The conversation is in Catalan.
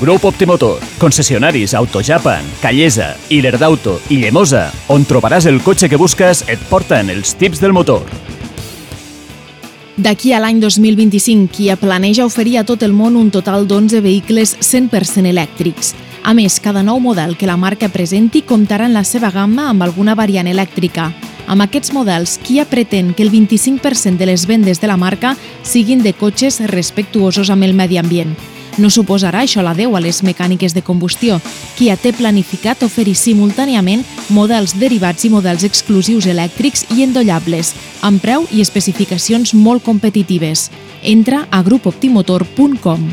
Grup Optimotor, concessionaris Autojapan, Callesa, Iler d'Auto i Llemosa, on trobaràs el cotxe que busques et porten els tips del motor. D'aquí a l'any 2025, Kia planeja oferir a tot el món un total d'11 vehicles 100% elèctrics. A més, cada nou model que la marca presenti comptarà en la seva gamma amb alguna variant elèctrica. Amb aquests models, Kia pretén que el 25% de les vendes de la marca siguin de cotxes respectuosos amb el medi ambient. No suposarà això la deu a les mecàniques de combustió. Kia té planificat oferir simultàniament models derivats i models exclusius elèctrics i endollables, amb preu i especificacions molt competitives. Entra a grupoptimotor.com.